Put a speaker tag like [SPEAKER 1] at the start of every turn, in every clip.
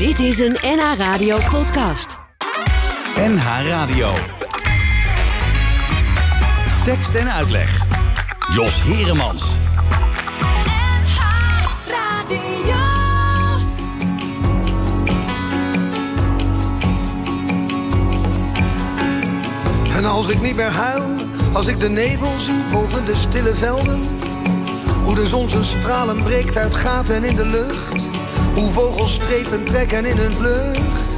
[SPEAKER 1] Dit is een NH Radio podcast.
[SPEAKER 2] NH Radio. Tekst en uitleg. Jos Heremans.
[SPEAKER 3] En als ik niet meer huil, als ik de nevel zie boven de stille velden. Hoe de zon zijn stralen breekt uit gaten in de lucht. Hoe vogels strepen trekken in hun vlucht.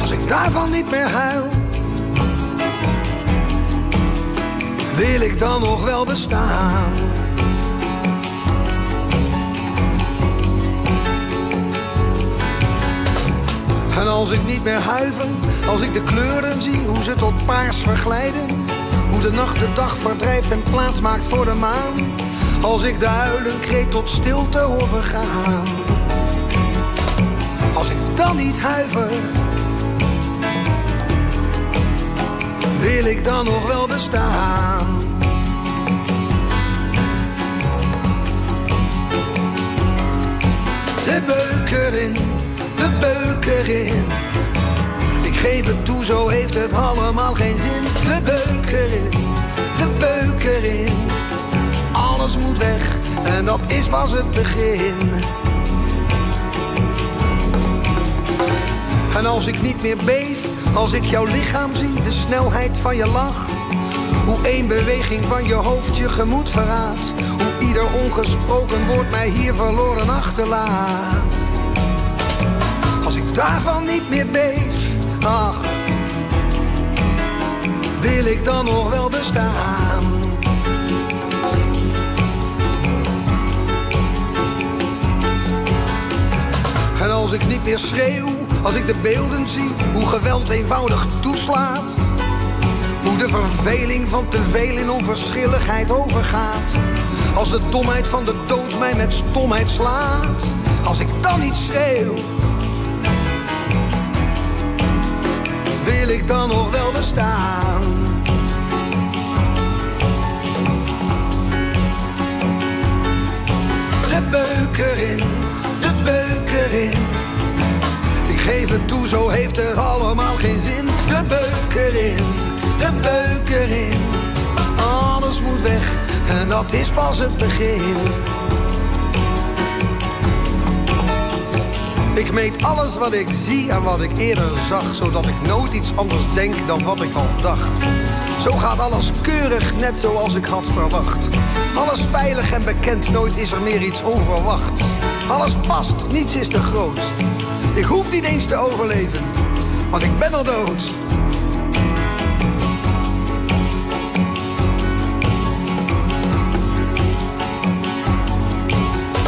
[SPEAKER 3] Als ik daarvan niet meer huil, wil ik dan nog wel bestaan? En als ik niet meer huiver, als ik de kleuren zie, hoe ze tot paars verglijden. Hoe de nacht de dag verdrijft en plaats maakt voor de maan. Als ik de huilenkreet tot stilte hoor vergaan. Als ik dan niet huiver, wil ik dan nog wel bestaan. De beuk erin, de beuk erin. Ik geef het toe, zo heeft het allemaal geen zin. De beuk erin, de beuk erin. Weg en dat is pas het begin. En als ik niet meer beef, als ik jouw lichaam zie, de snelheid van je lach. Hoe één beweging van je hoofd je gemoed verraadt. Hoe ieder ongesproken woord mij hier verloren achterlaat. Als ik daarvan niet meer beef, ach, wil ik dan nog wel bestaan? En als ik niet meer schreeuw, als ik de beelden zie, hoe geweld eenvoudig toeslaat. Hoe de verveling van te veel in onverschilligheid overgaat. Als de domheid van de dood mij met stomheid slaat. Als ik dan niet schreeuw, wil ik dan nog wel bestaan? De beuk erin, de Ik geef het toe, zo heeft het allemaal geen zin. De beuk erin, de beuk erin. Alles moet weg en dat is pas het begin. Ik meet alles wat ik zie en wat ik eerder zag, zodat ik nooit iets anders denk dan wat ik al dacht. Zo gaat alles keurig, net zoals ik had verwacht. Alles veilig en bekend, nooit is er meer iets onverwachts. Alles past, niets is te groot. Ik hoef niet eens te overleven, want ik ben al dood.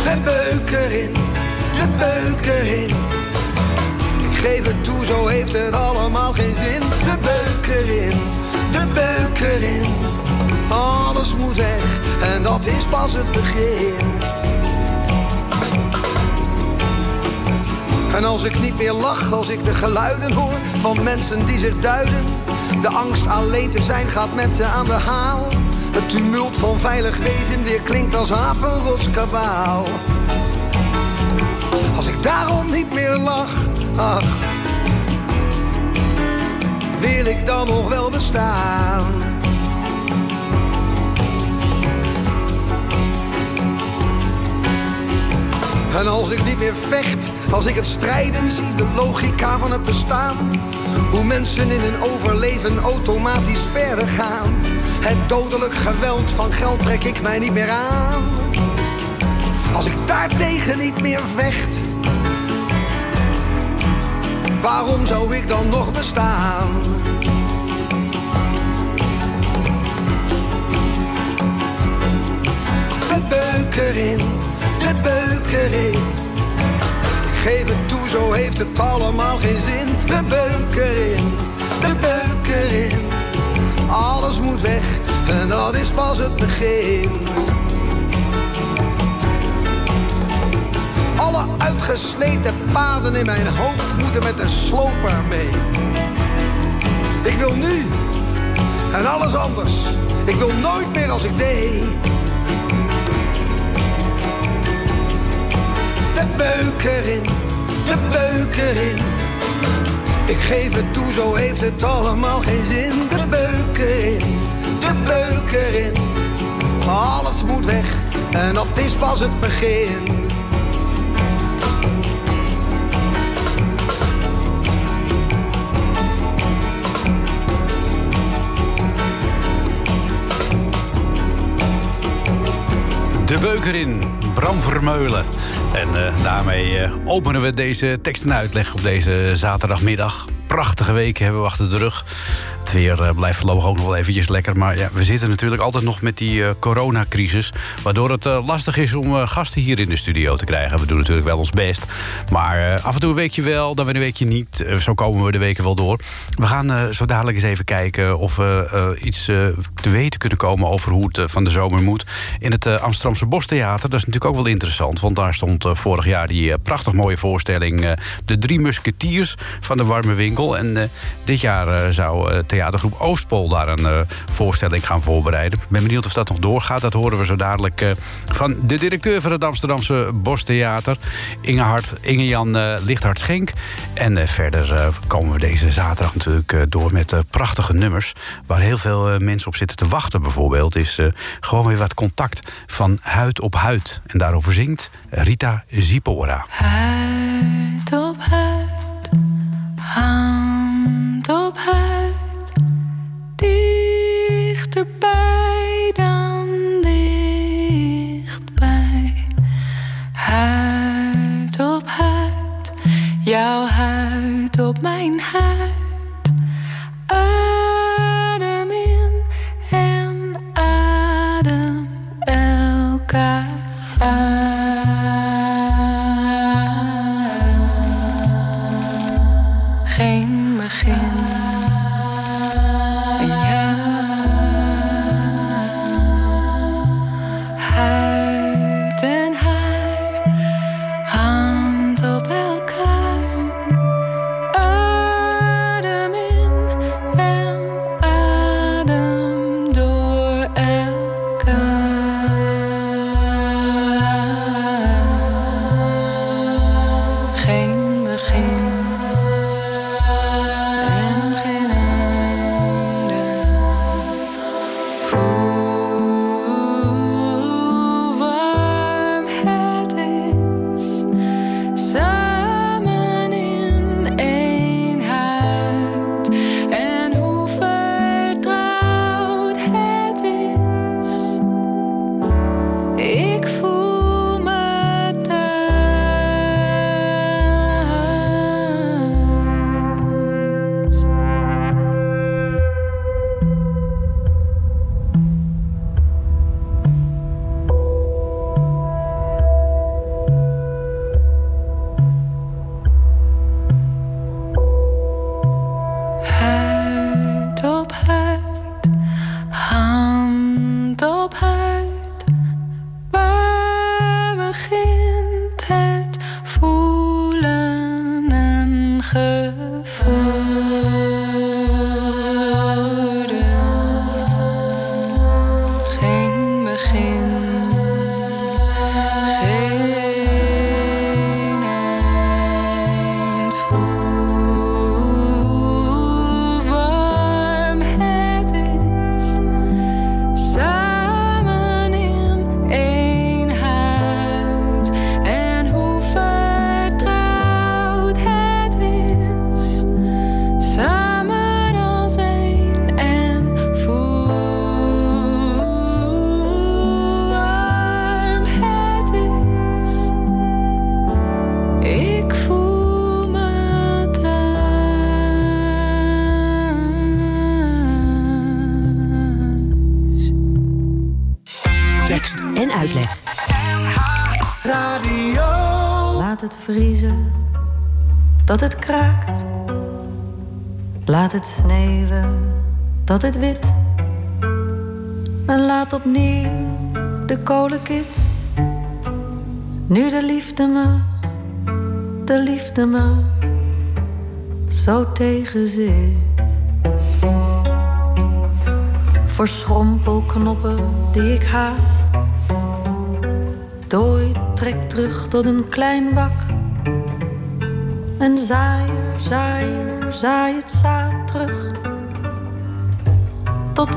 [SPEAKER 3] De beuk erin, de beuk erin. Ik geef het toe, zo heeft het allemaal geen zin. De beuk erin, de beuk erin. Alles moet weg en dat is pas het begin. En als ik niet meer lach, als ik de geluiden hoor van mensen die zich duiden. De angst alleen te zijn gaat met ze aan de haal. Het tumult van veilig wezen weer klinkt als apenrotskabaal. Als ik daarom niet meer lach, ach, wil ik dan nog wel bestaan? En als ik niet meer vecht, als ik het strijden zie, de logica van het bestaan. Hoe mensen in hun overleven automatisch verder gaan. Het dodelijk geweld van geld trek ik mij niet meer aan. Als ik daartegen niet meer vecht, waarom zou ik dan nog bestaan? De beuk erin, de beuk Ik geef het toe, zo heeft het allemaal geen zin. De beuk erin, de beuk erin. Alles moet weg en dat is pas het begin. Alle uitgesleten paden in mijn hoofd moeten met de sloper mee. Ik wil nu en alles anders. Ik wil nooit meer als ik deed. De beuker in, de beuker in. Ik geef het toe, zo heeft het allemaal geen zin. De beuker in, de beuker in. Alles moet weg en dat is pas het begin.
[SPEAKER 4] De beuker in, Bram Vermeulen. En uh, daarmee uh, openen we deze tekst en uitleg op deze zaterdagmiddag. Prachtige week hebben we achter de rug. Weer uh, blijft voorlopig ook nog wel eventjes lekker. Maar ja, we zitten natuurlijk altijd nog met die uh, coronacrisis. Waardoor het uh, lastig is om gasten hier in de studio te krijgen. We doen natuurlijk wel ons best. Maar af en toe een weekje wel, dan weer een weekje niet. zo komen we de weken wel door. We gaan zo dadelijk eens even kijken of we iets te weten kunnen komen... over hoe het van de zomer moet. In het Amsterdamse Bostheater. Dat is natuurlijk ook wel interessant. Want daar stond vorig jaar die prachtig mooie voorstelling... De Drie Musketiers van de Warme Winkel. En dit jaar zou theatergroep Oostpol daar een uh, voorstelling gaan voorbereiden. Ik ben benieuwd of dat nog doorgaat. Dat horen we zo dadelijk uh, van de directeur van het Amsterdamse Bostheater, Inge, Inge Jan uh, Lichthart Schenk. En verder komen we deze zaterdag natuurlijk door met prachtige nummers. Waar heel veel mensen op zitten te wachten bijvoorbeeld. Is gewoon weer wat contact van huid op huid. En daarover zingt Rita Zipora.
[SPEAKER 5] Huid op huid, hand op huid dichterbij dan dichtbij. Huid op huid, jouw huid op mijn huid.
[SPEAKER 6] Dat Dat het wit. En laat opnieuw de kolenkit. Nu de liefde me, de liefde me zo tegenzit. Voor schrompelknoppen die ik haat dooi trekt terug tot een klein bak. En zaaier, zaaier, zaai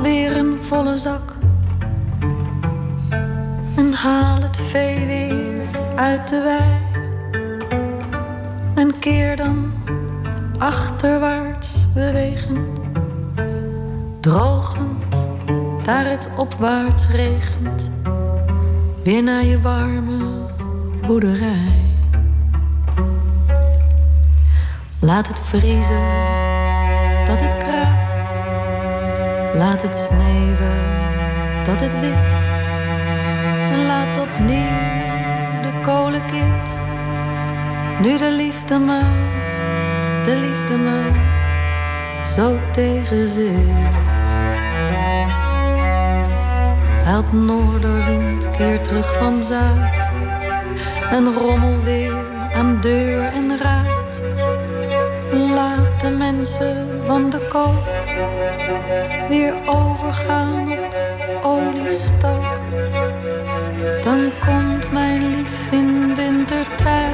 [SPEAKER 6] weer een volle zak. En haal het vee weer uit de wei. En keer dan achterwaarts bewegen. Drogend, daar het opwaarts regent. Weer naar je warme boerderij. Laat het vriezen, dat het kraakt. Laat het sneeuwen, dat het wit. En laat opnieuw de kolenkit. Nu de liefde maar, de liefde maar, zo tegen zit. Help noorderwind, keer terug van zuid. En rommel weer aan deur en ruit. Laat de mensen van de koop weer overgaan op oliestook. Dan komt mijn lief in wintertijd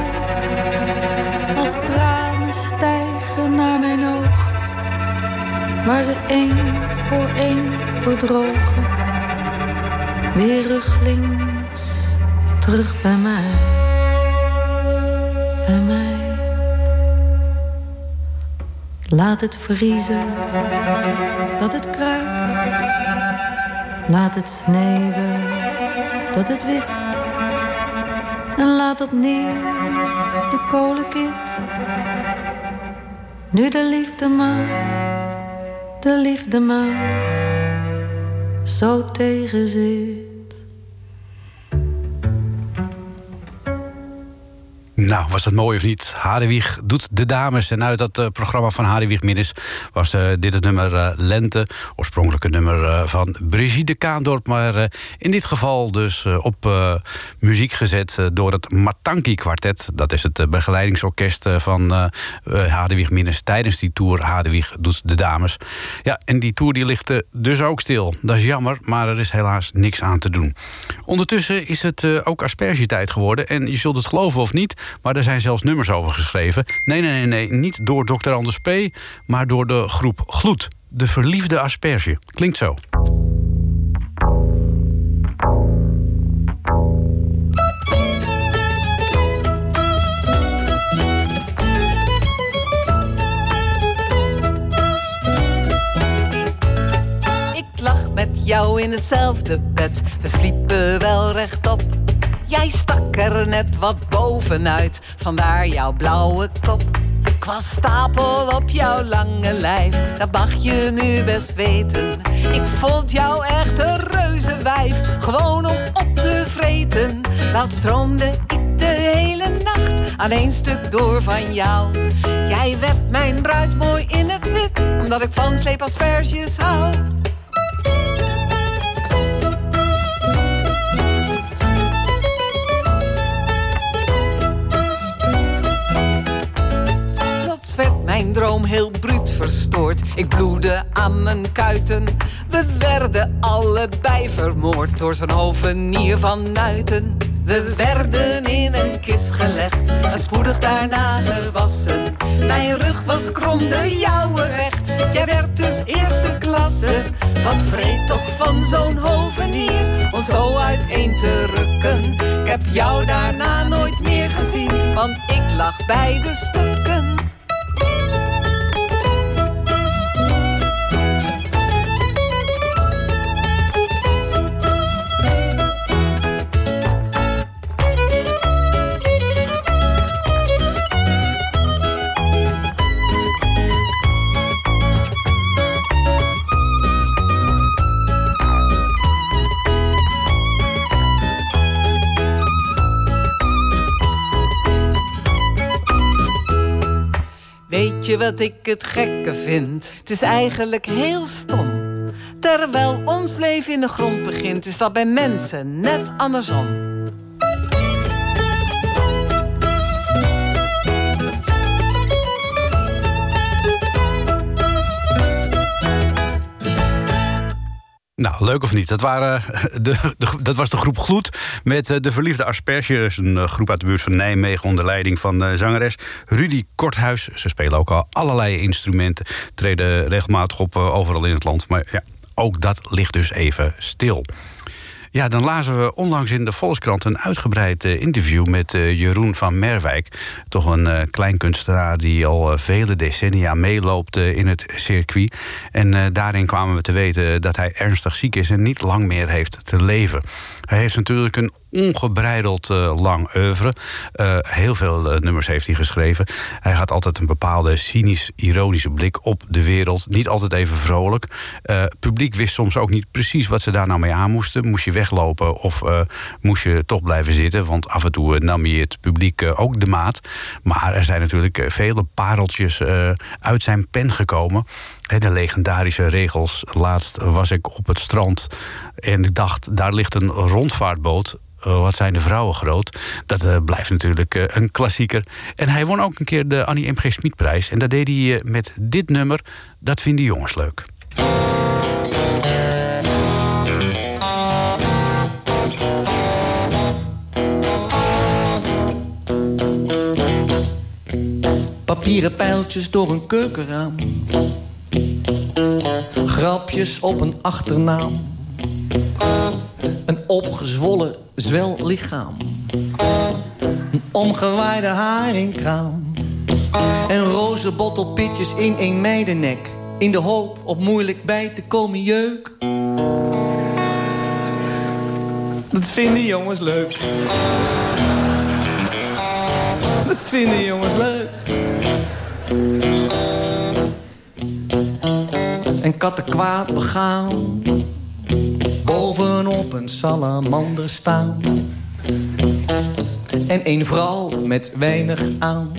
[SPEAKER 6] als tranen stijgen naar mijn ogen, waar ze één voor één verdrogen. Weer ruglinks terug bij mij, Laat het vriezen, dat het kraakt. Laat het sneeuwen, dat het wit. En laat opnieuw de kolenkit. Nu de liefde maar, de liefde maar, zo tegen zit.
[SPEAKER 4] Nou, was dat mooi of niet? Hadewieg doet de dames. En uit dat uh, programma van Hadewieg Middes was uh, dit het nummer uh, Lente. Oorspronkelijk een nummer van Brigitte Kaandorp. Maar in dit geval dus op muziek gezet door het Matanki Quartet. Dat is het begeleidingsorkest van Hadewieg Middes tijdens die tour Hadewieg doet de dames. Ja, en die tour die ligt dus ook stil. Dat is jammer, maar er is helaas niks aan te doen. Ondertussen is het ook aspergetijd geworden. En je zult het geloven of niet... Maar er zijn zelfs nummers over geschreven. Nee, nee, nee, nee. Niet door Dr. Anders P., maar door de groep Gloed. De verliefde asperge. Klinkt zo.
[SPEAKER 7] Ik lag met jou in hetzelfde bed. We sliepen wel rechtop. Jij stak er net wat bovenuit, vandaar jouw blauwe kop. Qua stapel op jouw lange lijf, dat mag je nu best weten. Ik vond jou echt een reuze wijf, gewoon om op te vreten. Laat stroomde ik de hele nacht aan één stuk door van jou. Jij werd mijn bruid mooi in het wit, omdat ik van sleepasperges hou. Werd mijn droom heel bruut verstoord. Ik bloedde aan mijn kuiten. We werden allebei vermoord door zo'n hovenier van Nuiten. We werden in een kist gelegd en spoedig daarna gewassen. Mijn rug was krom, de jouwe recht. Jij werd dus eerste klasse. Wat vreet toch van zo'n hovenier om zo uiteen te rukken. Ik heb jou daarna nooit meer gezien, want ik lag bij de stukken. Je wat ik het gekke vind? Het is eigenlijk heel stom. Terwijl ons leven in de grond begint, is dat bij mensen net andersom.
[SPEAKER 4] Nou, leuk of niet? Dat, waren, de, de, dat was de groep Gloed met eh, De Verliefde Asperges. Een eh, groep uit de buurt van Nijmegen onder leiding van zangeres Rudy Korthuis. Ze spelen ook al allerlei instrumenten, treden regelmatig op overal in het land. Maar ja, ook dat ligt dus even stil. Ja, dan lazen we onlangs in de Volkskrant een uitgebreid uh, interview met uh, Jeroen van Merwijk. Toch een uh, kleinkunstenaar die al vele decennia meeloopt in het circuit. En daarin kwamen we te weten dat hij ernstig ziek is en niet lang meer heeft te leven. Hij heeft natuurlijk een ongebreideld uh, lang oeuvre. Uh, heel veel uh, nummers heeft hij geschreven. Hij had altijd een bepaalde cynisch-ironische blik op de wereld. Niet altijd even vrolijk. publiek wist soms ook niet precies wat ze daar nou mee aan moesten. Moest je weglopen of moest je toch blijven zitten? Want af en toe nam je het publiek ook de maat. Maar er zijn natuurlijk vele pareltjes uit zijn pen gekomen. De legendarische regels. Laatst was ik op het strand en ik dacht, daar ligt een rondvaartboot. Uh, wat zijn de vrouwen groot? Dat uh, blijft natuurlijk uh, een klassieker. En hij won ook een keer de Annie M.G. Smitprijs. En dat deed hij met dit nummer. Dat vinden jongens leuk.
[SPEAKER 8] Papieren pijltjes door een keukenraam. Grapjes op een achternaam. Een opgezwollen zwellichaam. Een omgewaaide haringkraam. En roze bottelpitjes in een meidennek. In de hoop op moeilijk bij te komen jeuk. Dat vinden jongens leuk. Dat vinden jongens leuk. En katten kwaad begaan bovenop een salamander staan. En een vrouw met weinig aan.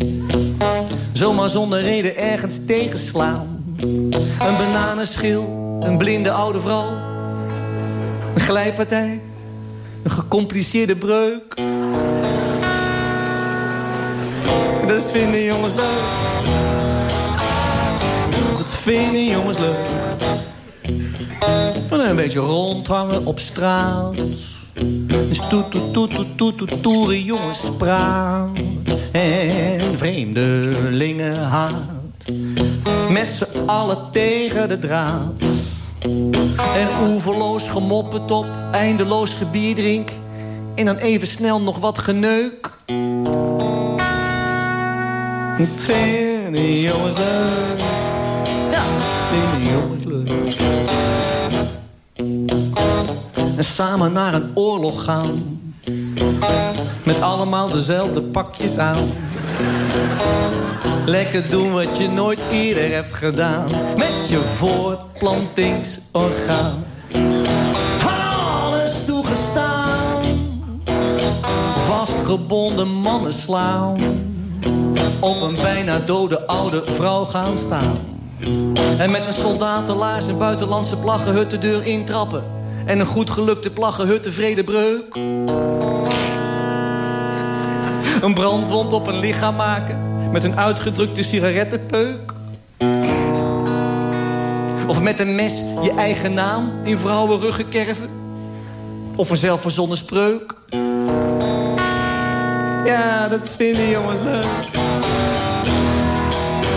[SPEAKER 8] Zomaar zonder reden ergens tegenslaan. Een bananenschil, een blinde oude vrouw. Een glijpartij, een gecompliceerde breuk. Dat vinden jongens leuk. Dat vinden jongens leuk. En een beetje rondhangen op straat. Stoet, toet, toet, toet, toet, toet, toere jongens praat. En vreemdelingen haat. Met z'n allen tegen de draad. En oeverloos gemoppet op, eindeloos gebierdrink. En dan even snel nog wat geneuk. Het die jongens leuk. Ja, het jongens En samen naar een oorlog gaan. Met allemaal dezelfde pakjes aan. Lekker doen wat je nooit eerder hebt gedaan. Met je voortplantingsorgaan. Alles toegestaan. Vastgebonden mannen slaan. Op een bijna dode oude vrouw gaan staan. En met een soldatenlaars en buitenlandse plaggenhut de deur intrappen. En een goed gelukte plaggenhut tevreden breuk. Een brandwond op een lichaam maken. Met een uitgedrukte sigarettenpeuk. Of met een mes je eigen naam in vrouwenruggen kerven. Of een zelfverzonnen spreuk. Ja, dat vinden jongens leuk.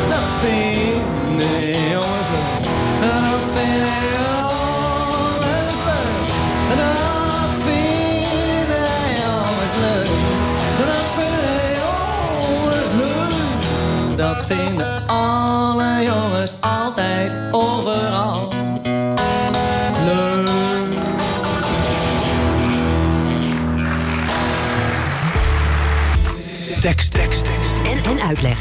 [SPEAKER 8] Dat vinden Dat vinden alle jongens altijd overal. Leuk.
[SPEAKER 2] Tekst, tekst, tekst.
[SPEAKER 1] En, en uitleg.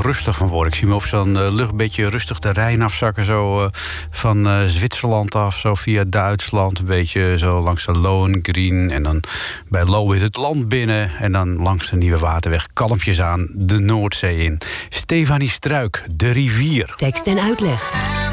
[SPEAKER 4] Rustig van word. Ik zie me op zo'n eh, lucht een beetje rustig de Rijn afzakken. Zo eh, van eh, Zwitserland af, zo via Duitsland. Een beetje zo langs de Lohengrin. En dan bij Lowit het land binnen. En dan langs de Nieuwe Waterweg kalmpjes aan de Noordzee in. Stefanie Struik, De Rivier.
[SPEAKER 1] Tekst en uitleg.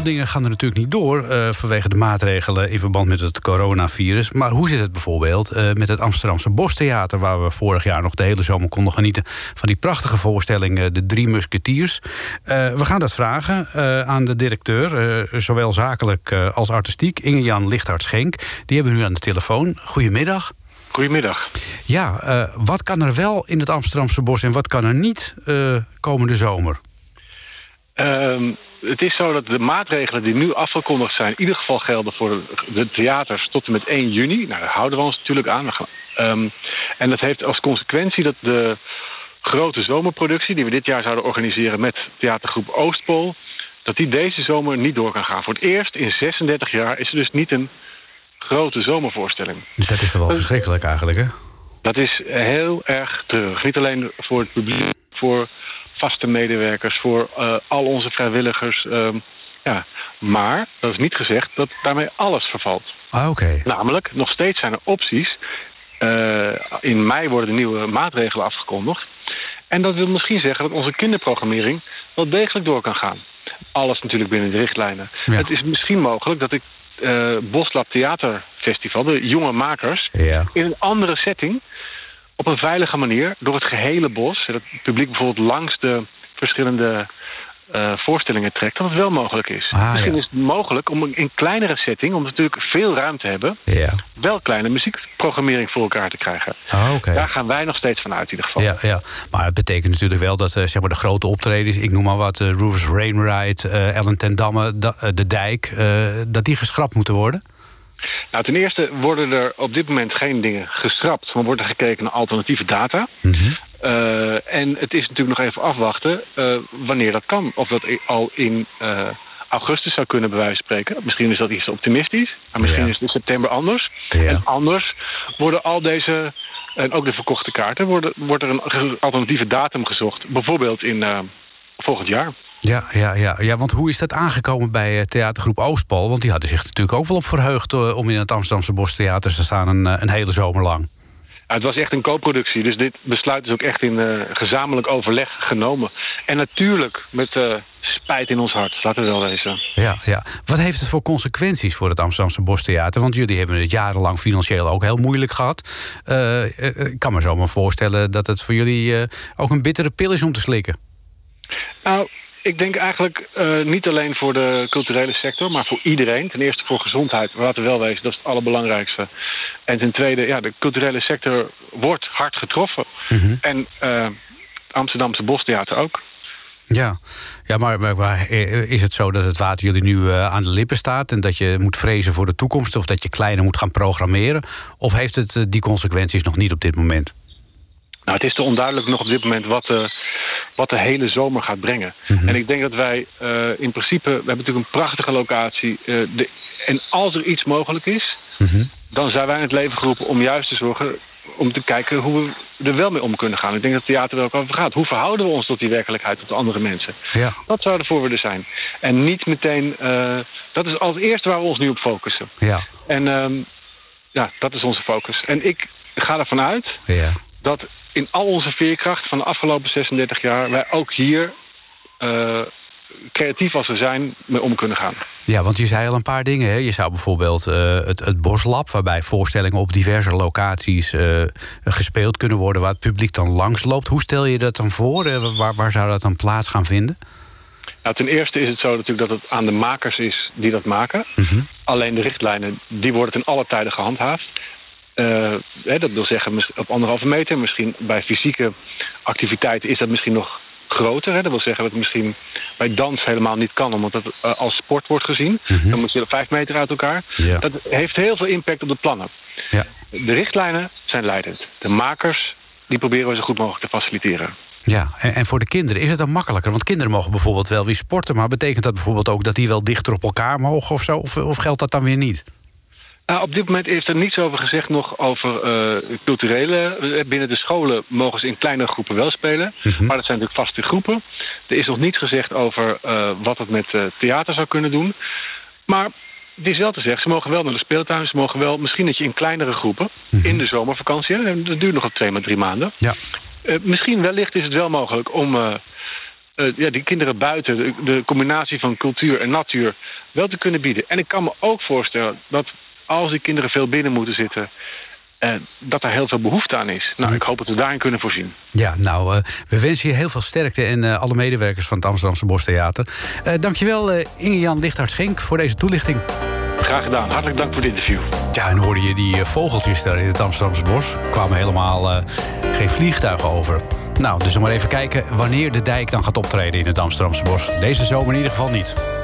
[SPEAKER 4] Heleboel dingen gaan er natuurlijk niet door eh, vanwege de maatregelen in verband met het coronavirus. Maar hoe zit het bijvoorbeeld eh, met het Amsterdamse Bostheater, waar we vorig jaar nog de hele zomer konden genieten van die prachtige voorstelling eh, De Drie Musketiers? We gaan dat vragen aan de directeur, zowel zakelijk als artistiek, Inge-Jan Lichthart-Schenk. Die hebben we nu aan de telefoon. Goedemiddag.
[SPEAKER 9] Goedemiddag.
[SPEAKER 4] Ja, wat kan er wel in het Amsterdamse bos en wat kan er niet komende zomer?
[SPEAKER 9] Ehm, het is zo dat de maatregelen die nu afgekondigd zijn... in ieder geval gelden voor de theaters tot en met 1 juni. Nou, daar houden we ons natuurlijk aan. Ehm, en dat heeft als consequentie dat de grote zomerproductie... die we dit jaar zouden organiseren met theatergroep Oostpool... dat die deze zomer niet door kan gaan. Voor het eerst in 36 jaar is er dus niet een grote zomervoorstelling.
[SPEAKER 4] Dat is toch wel verschrikkelijk eigenlijk, hè?
[SPEAKER 9] Dat is heel erg treurig. Niet alleen voor het publiek, voor vaste medewerkers, voor eh, al onze vrijwilligers. ehm, ja. Maar dat is niet gezegd dat daarmee alles vervalt.
[SPEAKER 4] Ah, oké.
[SPEAKER 9] Namelijk, nog steeds zijn er opties. Eh, in mei worden de nieuwe maatregelen afgekondigd. En dat wil misschien zeggen dat onze kinderprogrammering wel degelijk door kan gaan. Alles natuurlijk binnen de richtlijnen.
[SPEAKER 4] Ja.
[SPEAKER 9] Het is misschien mogelijk dat ik eh Boslab Theaterfestival, de jonge makers,
[SPEAKER 4] Ja.
[SPEAKER 9] in een andere setting, op een veilige manier, door het gehele bos, dat het publiek bijvoorbeeld langs de verschillende eh, voorstellingen trekt, dat het wel mogelijk is.
[SPEAKER 4] Ah,
[SPEAKER 9] Misschien
[SPEAKER 4] ja.
[SPEAKER 9] is het mogelijk om in kleinere setting, om natuurlijk veel ruimte te hebben,
[SPEAKER 4] Ja.
[SPEAKER 9] wel kleine muziekprogrammering voor elkaar te krijgen.
[SPEAKER 4] Ah.
[SPEAKER 9] Daar gaan wij nog steeds van uit in ieder geval.
[SPEAKER 4] Ja, ja, maar het betekent natuurlijk wel dat eh, zeg maar de grote optredens, ik noem maar wat, uh, Rufus Wainwright, eh, Ellen ten Damme, da- De Dijk, dat die geschrapt moeten worden?
[SPEAKER 9] Nou, ten eerste worden er op dit moment geen dingen geschrapt, maar wordt er gekeken naar alternatieve data. Eh, en het is natuurlijk nog even afwachten eh, wanneer dat kan. Of dat al in eh, augustus zou kunnen, bij wijze van spreken. Misschien is dat iets optimistisch, maar misschien
[SPEAKER 4] Ja.
[SPEAKER 9] is het in september anders.
[SPEAKER 4] Ja.
[SPEAKER 9] En anders worden al deze, en ook de verkochte kaarten, worden, wordt er een alternatieve datum gezocht. Bijvoorbeeld in volgend jaar.
[SPEAKER 4] Ja, ja, ja, ja, want hoe is dat aangekomen bij eh, theatergroep Oostpol? Want die hadden zich natuurlijk ook wel op verheugd eh, om in het Amsterdamse Bostheater te staan een, eh, een hele zomer lang.
[SPEAKER 9] Ja, het was echt een co-productie, dus dit besluit is ook echt in gezamenlijk overleg genomen. En natuurlijk met spijt in ons hart, laten we wel wezen.
[SPEAKER 4] Ja, ja. Wat heeft het voor consequenties voor het Amsterdamse Bostheater? Want jullie hebben het jarenlang financieel ook heel moeilijk gehad. Eh, eh, ik kan me zo maar voorstellen dat het voor jullie ook een bittere pil is om te slikken.
[SPEAKER 9] Nou, ik denk eigenlijk eh, niet alleen voor de culturele sector, maar voor iedereen. Ten eerste voor gezondheid, laten we wel wezen, dat is het allerbelangrijkste. En ten tweede, ja, de culturele sector wordt hard getroffen. En eh, het Amsterdamse Bostheater ook.
[SPEAKER 4] Ja, ja maar, maar, maar, eh, is het zo dat het water jullie nu aan de lippen staat... en dat je moet vrezen voor de toekomst of dat je kleiner moet gaan programmeren? Of heeft het die consequenties nog niet op dit moment?
[SPEAKER 9] Nou, het is te onduidelijk nog op dit moment wat de, wat de hele zomer gaat brengen. En ik denk dat wij eh, in principe... We hebben natuurlijk een prachtige locatie. eh, de, en als er iets mogelijk is... dan zijn wij in het leven geroepen om juist te zorgen... om te kijken hoe we er wel mee om kunnen gaan. Ik denk dat theater er ook over gaat. Hoe verhouden we ons tot die werkelijkheid, tot de andere mensen?
[SPEAKER 4] Ja,
[SPEAKER 9] Dat zou de voorwaarde zijn. En niet meteen... eh, dat is als eerste waar we ons nu op focussen.
[SPEAKER 4] ja,
[SPEAKER 9] En ehm, ja, dat is onze focus. En ik ga ervan uit
[SPEAKER 4] ja.
[SPEAKER 9] Dat in al onze veerkracht van de afgelopen 36 jaar... wij ook hier, eh, creatief als we zijn, mee om kunnen gaan.
[SPEAKER 4] Ja, want je zei al een paar dingen. Hè? Je zou bijvoorbeeld eh, het, het Boslab... waarbij voorstellingen op diverse locaties eh, gespeeld kunnen worden... waar het publiek dan langs loopt. Hoe stel je dat dan voor? Waar, waar zou dat dan plaats gaan vinden?
[SPEAKER 9] Nou, ten eerste is het zo natuurlijk dat het aan de makers is die dat maken. Alleen de richtlijnen, die worden ten alle tijden gehandhaafd. Eh, hè, dat wil zeggen op anderhalve meter. Misschien bij fysieke activiteiten is dat misschien nog groter. Hè. Dat wil zeggen dat het misschien bij dans helemaal niet kan... omdat het eh, als sport wordt gezien. Dan moet je vijf meter uit elkaar.
[SPEAKER 4] Ja.
[SPEAKER 9] Dat heeft heel veel impact op de plannen.
[SPEAKER 4] Ja.
[SPEAKER 9] De richtlijnen zijn leidend. De makers die proberen we zo goed mogelijk te faciliteren.
[SPEAKER 10] Ja, en, en voor de kinderen is het dan makkelijker? Want kinderen mogen bijvoorbeeld wel weer sporten... maar betekent dat bijvoorbeeld ook dat die wel dichter op elkaar mogen of zo? Of, of geldt dat dan weer niet?
[SPEAKER 9] Nou, op dit moment is er niets over gezegd nog over uh, culturele. Eh, binnen de scholen mogen ze in kleine groepen wel spelen. Mhm. Maar dat zijn natuurlijk vaste groepen. Er is nog niets gezegd over uh, wat het met uh, theater zou kunnen doen. Maar het is wel te zeggen, ze mogen wel naar de speeltuin. Ze mogen wel, misschien dat je in kleinere groepen... Mhm. in de zomervakantie, hè, dat duurt nog op twee, maar drie maanden...
[SPEAKER 10] Ja.
[SPEAKER 9] misschien wellicht is het wel mogelijk om... ja, die kinderen buiten, de, de combinatie van cultuur en natuur... wel te kunnen bieden. En ik kan me ook voorstellen dat als die kinderen veel binnen moeten zitten... Uh, dat er heel veel behoefte aan is. Nou, ik hoop dat we daarin kunnen voorzien.
[SPEAKER 10] Ja, nou, uh, we wensen je heel veel sterkte... en uh, alle medewerkers van het Amsterdamse Bostheater. dankjewel, Inge-Jan Lichthart-Schenk, voor deze toelichting.
[SPEAKER 9] Graag gedaan. Hartelijk dank voor dit interview.
[SPEAKER 10] Ja, en hoorde je die vogeltjes daar in het Amsterdamse bos? Er kwamen helemaal geen vliegtuigen over. Nou, dus nog maar even kijken wanneer de dijk dan gaat optreden in het Amsterdamse bos. Deze zomer in ieder geval niet.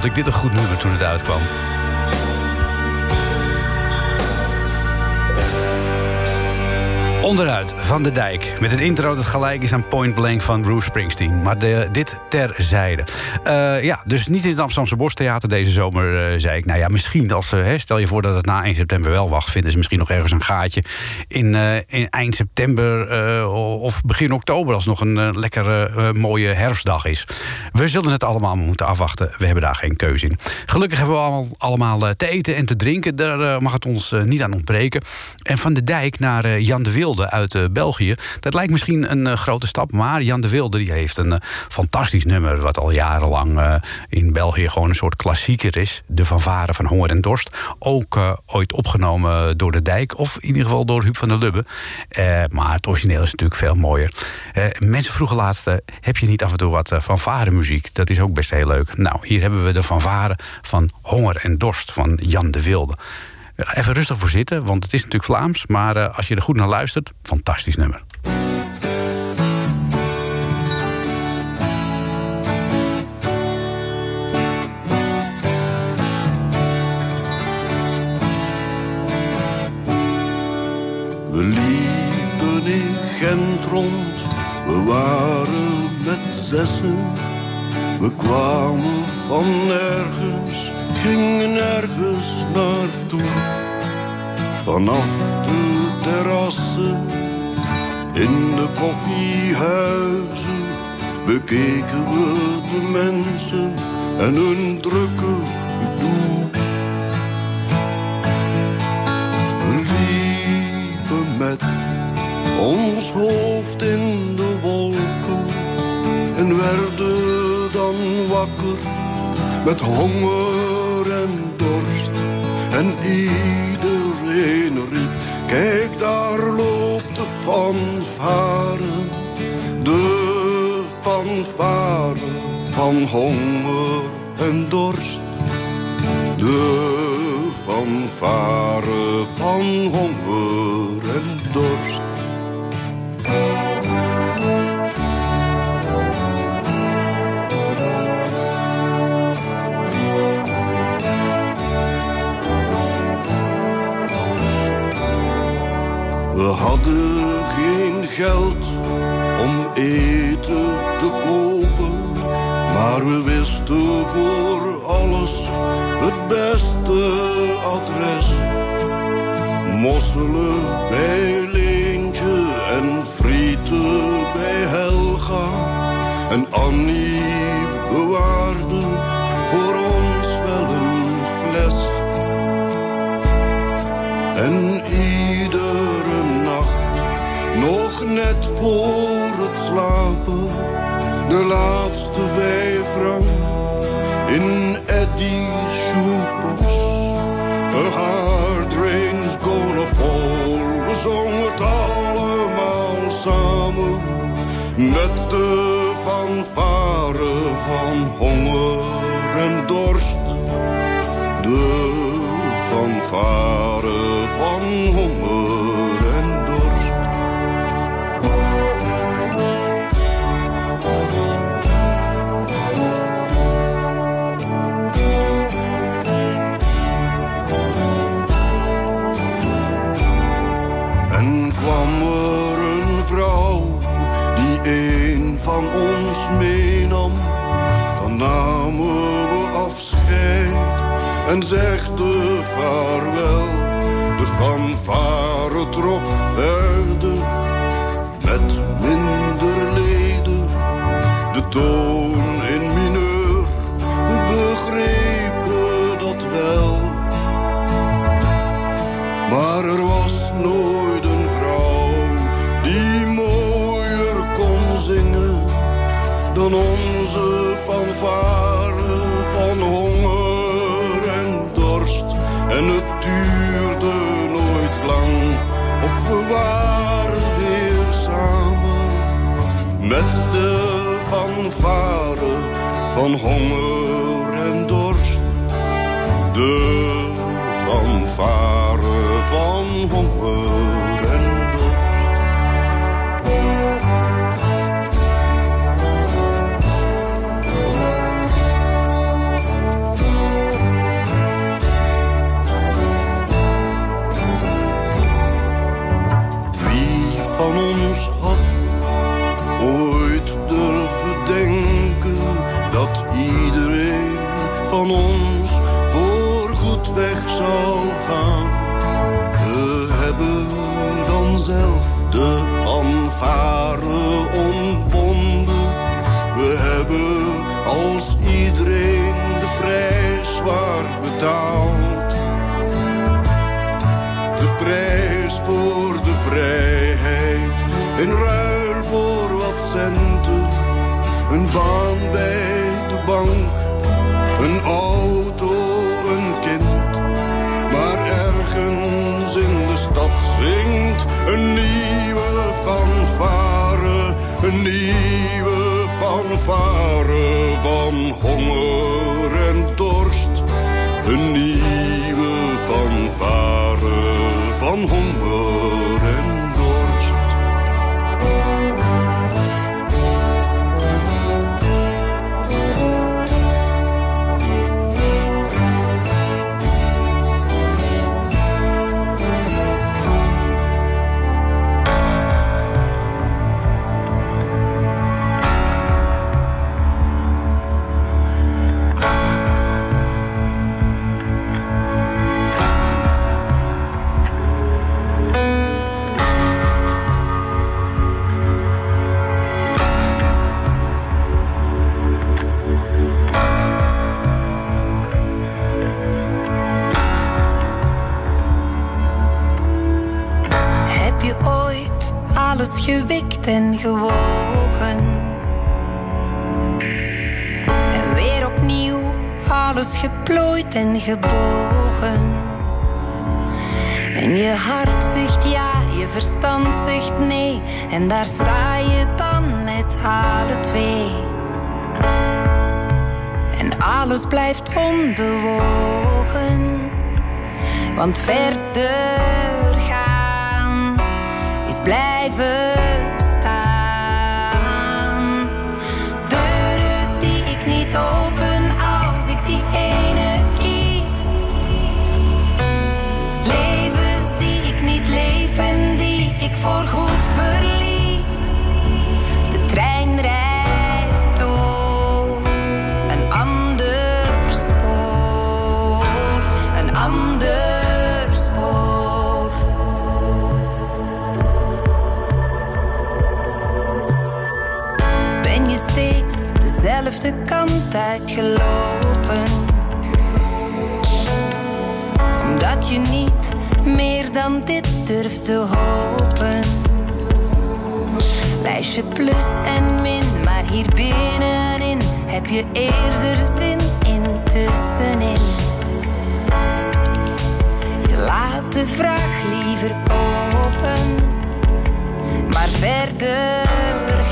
[SPEAKER 4] Vond ik dit een goed nummer toen het uitkwam. Onderuit van de dijk. Met een intro dat gelijk is aan Point Blank van Bruce Springsteen. Maar de, dit terzijde. Uh, ja, dus niet in het Amsterdamse Bostheater deze zomer, uh, zei ik. Nou ja, misschien als. Uh, stel je voor dat het na 1 september wel wacht. Vinden ze misschien nog ergens een gaatje. In, in eind september of begin oktober. Als nog een lekkere mooie herfstdag is. We zullen het allemaal moeten afwachten. We hebben daar geen keuze in. Gelukkig hebben we allemaal, allemaal te eten en te drinken. Daar mag het ons niet aan ontbreken. En van de dijk naar Jan de Wilde uit uh, België. Dat lijkt misschien een uh, grote stap, maar Jan de Wilde die heeft een uh, fantastisch nummer... wat al jarenlang in België gewoon een soort klassieker is. De Varen van Honger en Dorst. Ook ooit opgenomen door de Dijk, of in ieder geval door Huub van der Lubbe. maar het origineel is natuurlijk veel mooier. mensen vroegen laatst, heb je niet af en toe wat van muziek? Dat is ook best heel leuk. Nou, hier hebben we de Varen van Honger en Dorst van Jan de Wilde. Even rustig voor zitten, want het is natuurlijk Vlaams. Maar uh, als je er goed naar luistert, fantastisch nummer.
[SPEAKER 11] We liepen in Gent rond, we waren met zessen. We kwamen van nergens gingen nergens naartoe. Vanaf de terrassen in de koffiehuizen bekeken we de mensen en hun drukke gedoe. We liepen met ons hoofd in de wolken en werden dan wakker met honger en dorst. En iedereen riep, kijk daar loopt de fanfare. De fanfare van honger en dorst. De fanfare van honger geld om eten te kopen. Maar we wisten voor alles het beste adres. Mosselen bij Leentje en frieten bij Helga. En Annie bewaarde net voor het slapen, de laatste vijf frank in Eddie's shoebox. A hard rain's gonna fall, we zongen het allemaal samen. Met de fanfare van honger en dorst. De fanfare meenam, dan namen we afscheid en zegden vaarwel. De fanfare trok verder met minder leden, de toon fanfare van honger en dorst. En het duurde nooit lang, of we waren weer samen. Met de fanfare van honger en dorst. De fanfare van honger in ruil voor wat centen. Een baan bij de bank, een auto, een kind. Maar ergens in de stad zingt een nieuwe fanfare, een nieuwe fanfare van honger en dorst. Een nieuwe fanfare van honger
[SPEAKER 12] gewikt en gewogen? En weer opnieuw alles geplooid en gebogen? En je hart zegt ja, je verstand zegt nee. En daar sta je dan met alle twee. En alles blijft onbewogen. Want verder blijven dezelfde kant uitgelopen? Omdat je niet meer dan dit durft te hopen. Lijstje plus en min, maar hier binnenin heb je eerder zin in tussenin. Je laat de vraag liever open, maar verder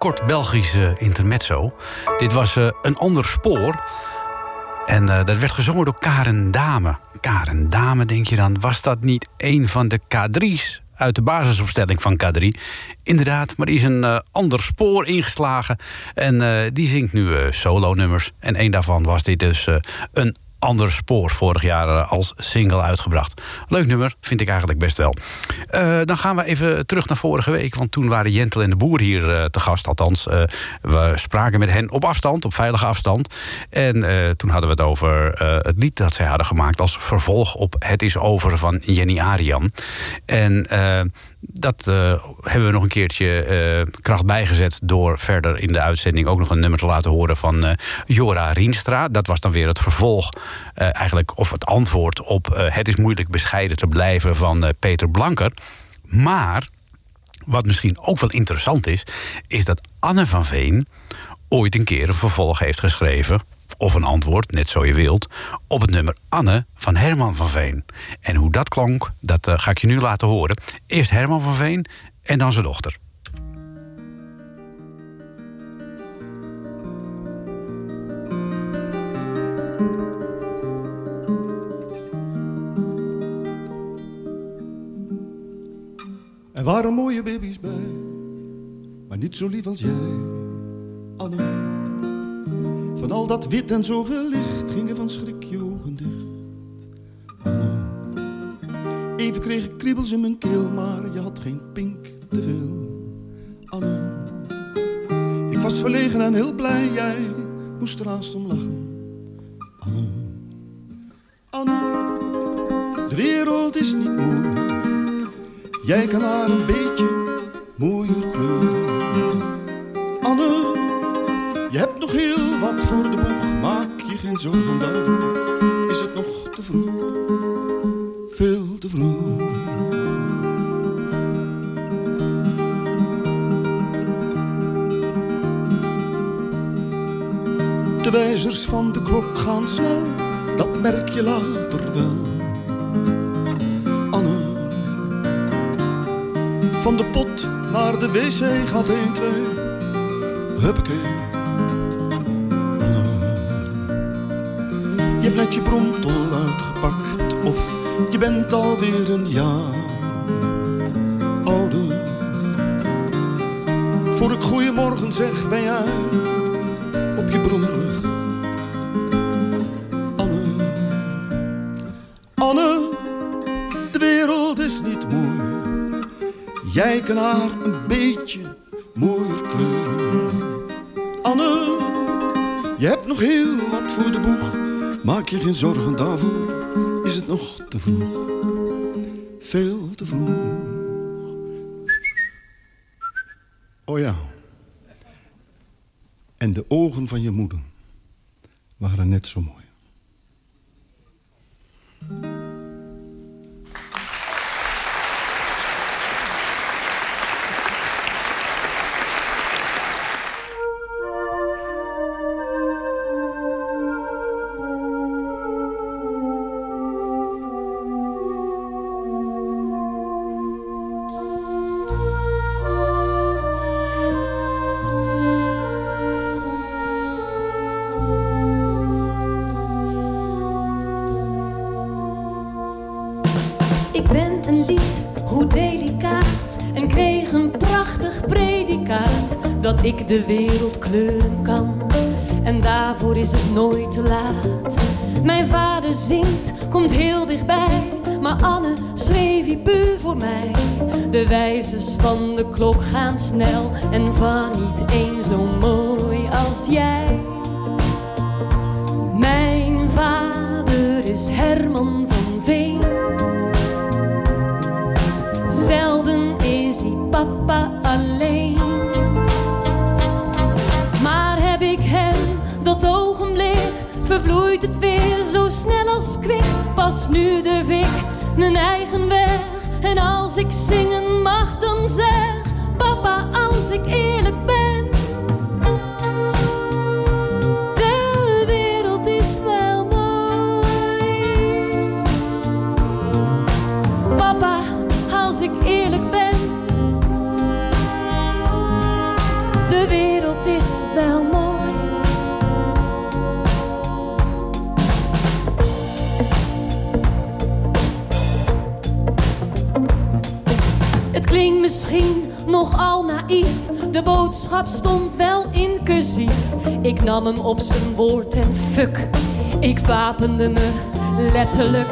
[SPEAKER 4] kort Belgisch eh, intermezzo. Dit was eh, een ander spoor. En eh, dat werd gezongen door Karen Dame. Karen Dame, denk je dan, was dat niet een van de K3's uit de basisopstelling van K3. Inderdaad, maar die is een eh, ander spoor ingeslagen. En die zingt nu solo-nummers. En één daarvan was dit dus een ander spoor vorig jaar eh, als single uitgebracht. Leuk nummer, vind ik eigenlijk best wel. Eh, dan gaan we even terug naar vorige week. Want toen waren Jentel en de Boer hier eh, te gast. Althans, we spraken met hen op afstand, op veilige afstand. En toen hadden we het over het lied dat zij hadden gemaakt... als vervolg op Het is over van Jenny Arian. En dat eh, hebben we nog een keertje eh, kracht bijgezet... door verder in de uitzending ook nog een nummer te laten horen van eh, Jora Rienstra. Dat was dan weer het vervolg, eigenlijk, of het antwoord op... Het is moeilijk bescheiden te blijven van Peter Blanker. Maar wat misschien ook wel interessant is... is dat Anne van Veen ooit een keer een vervolg heeft geschreven... of een antwoord, net zo je wilt... op het nummer Anne van Herman van Veen. En hoe dat klonk, dat eh, ga ik je nu laten horen. Eerst Herman van Veen en dan zijn dochter.
[SPEAKER 11] Er waren mooie baby's bij, maar niet zo lief als jij, Anne. Van al dat wit en zoveel licht gingen van schrik je ogen dicht, Anne. Even kreeg ik kriebels in mijn keel, maar je had geen pink te veel, Anne. Ik was verlegen en heel blij, jij moest er haast om lachen, Anne. Anne, de wereld is niet mooi. Jij kan haar een beetje mooier kleuren. Anne, je hebt nog heel wat voor de boeg. Maak je geen zorgen daarvoor. Is het nog te vroeg? Veel te vroeg. De wijzers van de klok gaan snel, dat merk je later wel. Anne, van de pot naar de wc gaat 1, 2. Huppakee. Je bromtol uitgepakt. Of je bent alweer een jaar ouder. Voor ik goeiemorgen zeg ben jij op je brommerweg. Anne. Anne, de wereld is niet mooi. Jij kan haar een beetje mooier kleuren. Anne, je hebt nog heel wat voor de boeg. Maak je geen zorgen daarvoor, is het nog te vroeg. Veel te vroeg. Oh ja. En de ogen van je moeder waren net zo mooi.
[SPEAKER 5] Snel en van niet één zo mooi als jij. Mijn vader is Herman van Veen. Zelden is hij papa alleen. Maar heb ik hem dat ogenblik, vervloeit het weer zo snel als kwik. Pas nu durf ik mijn eigen weg. En als ik zingen mag, dan zeg als ik eerlijk ben. De wereld is wel mooi. Papa, als ik eerlijk ben. De wereld is wel mooi. Boodschap stond wel inclusief. Ik nam hem op zijn woord en fuck, ik wapende me letterlijk.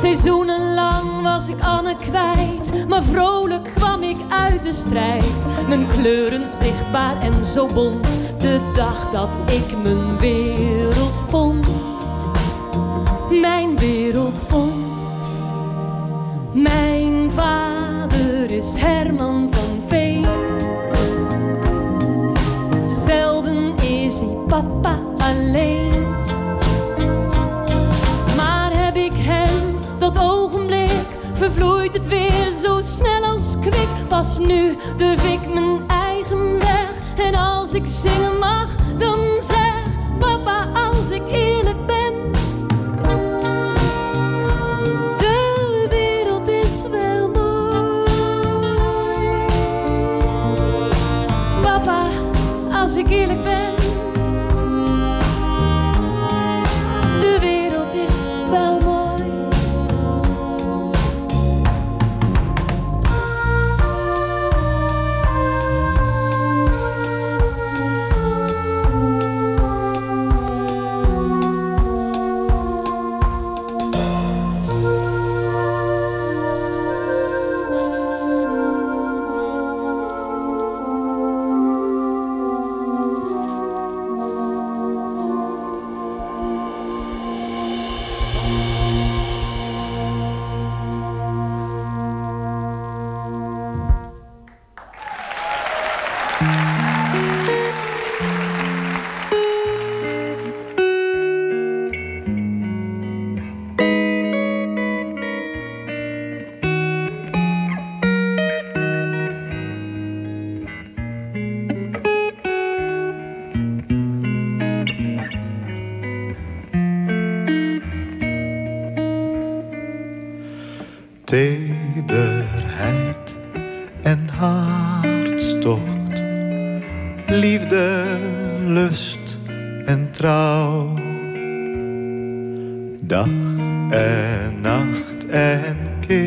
[SPEAKER 5] Seizoenenlang was ik Anne kwijt, maar vrolijk kwam ik uit de strijd. Mijn kleuren zichtbaar en zo bont, de dag dat ik mijn wereld vond. Mijn wereld vond. Mijn vader is Herman papa alleen. Maar heb ik hem dat ogenblik, vervloeit het weer zo snel als kwik. Pas nu durf ik mijn eigen weg. En als ik zingen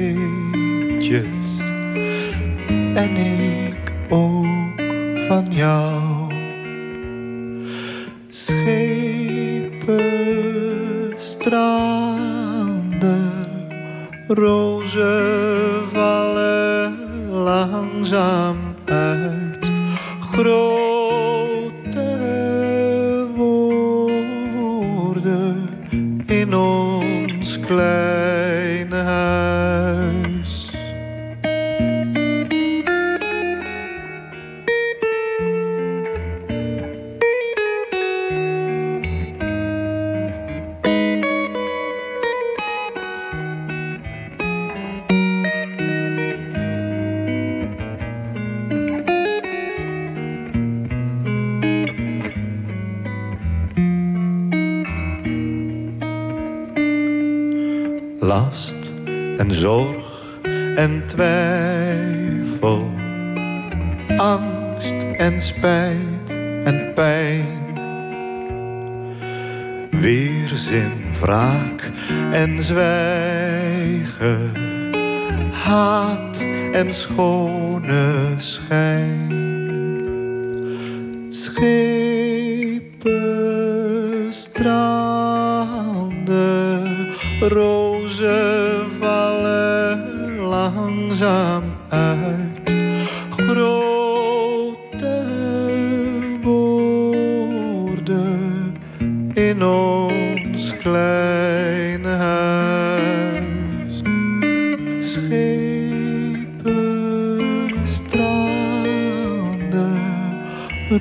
[SPEAKER 13] kindjes, en ik ook van jou. Schepen, stranden, rozen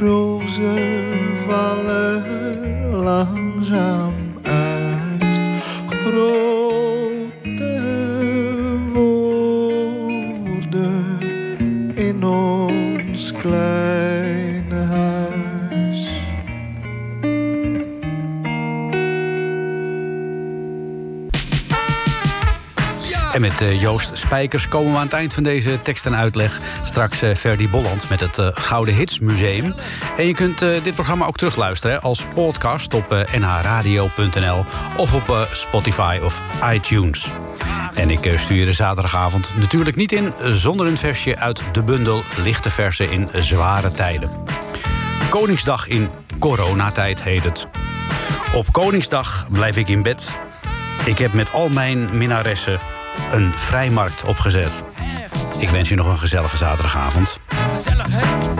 [SPEAKER 13] rozen vallen langzaam uit. Grote woorden in ons kleine huis.
[SPEAKER 4] En met eh, Joost Spijkers komen we aan het eind van deze tekst en uitleg. Straks eh, Ferdy Bolland met het eh, Gouden Hits Museum. En je kunt eh, dit programma ook terugluisteren als podcast op nhradio.nl of op Spotify of iTunes. En ik stuur de zaterdagavond natuurlijk niet in zonder een versje uit de bundel Lichte Versen in Zware Tijden. Koningsdag in coronatijd heet het. Op Koningsdag blijf ik in bed. Ik heb met al mijn minnaressen een vrijmarkt opgezet. Ik wens je nog een gezellige zaterdagavond.
[SPEAKER 14] Gezellig, hè?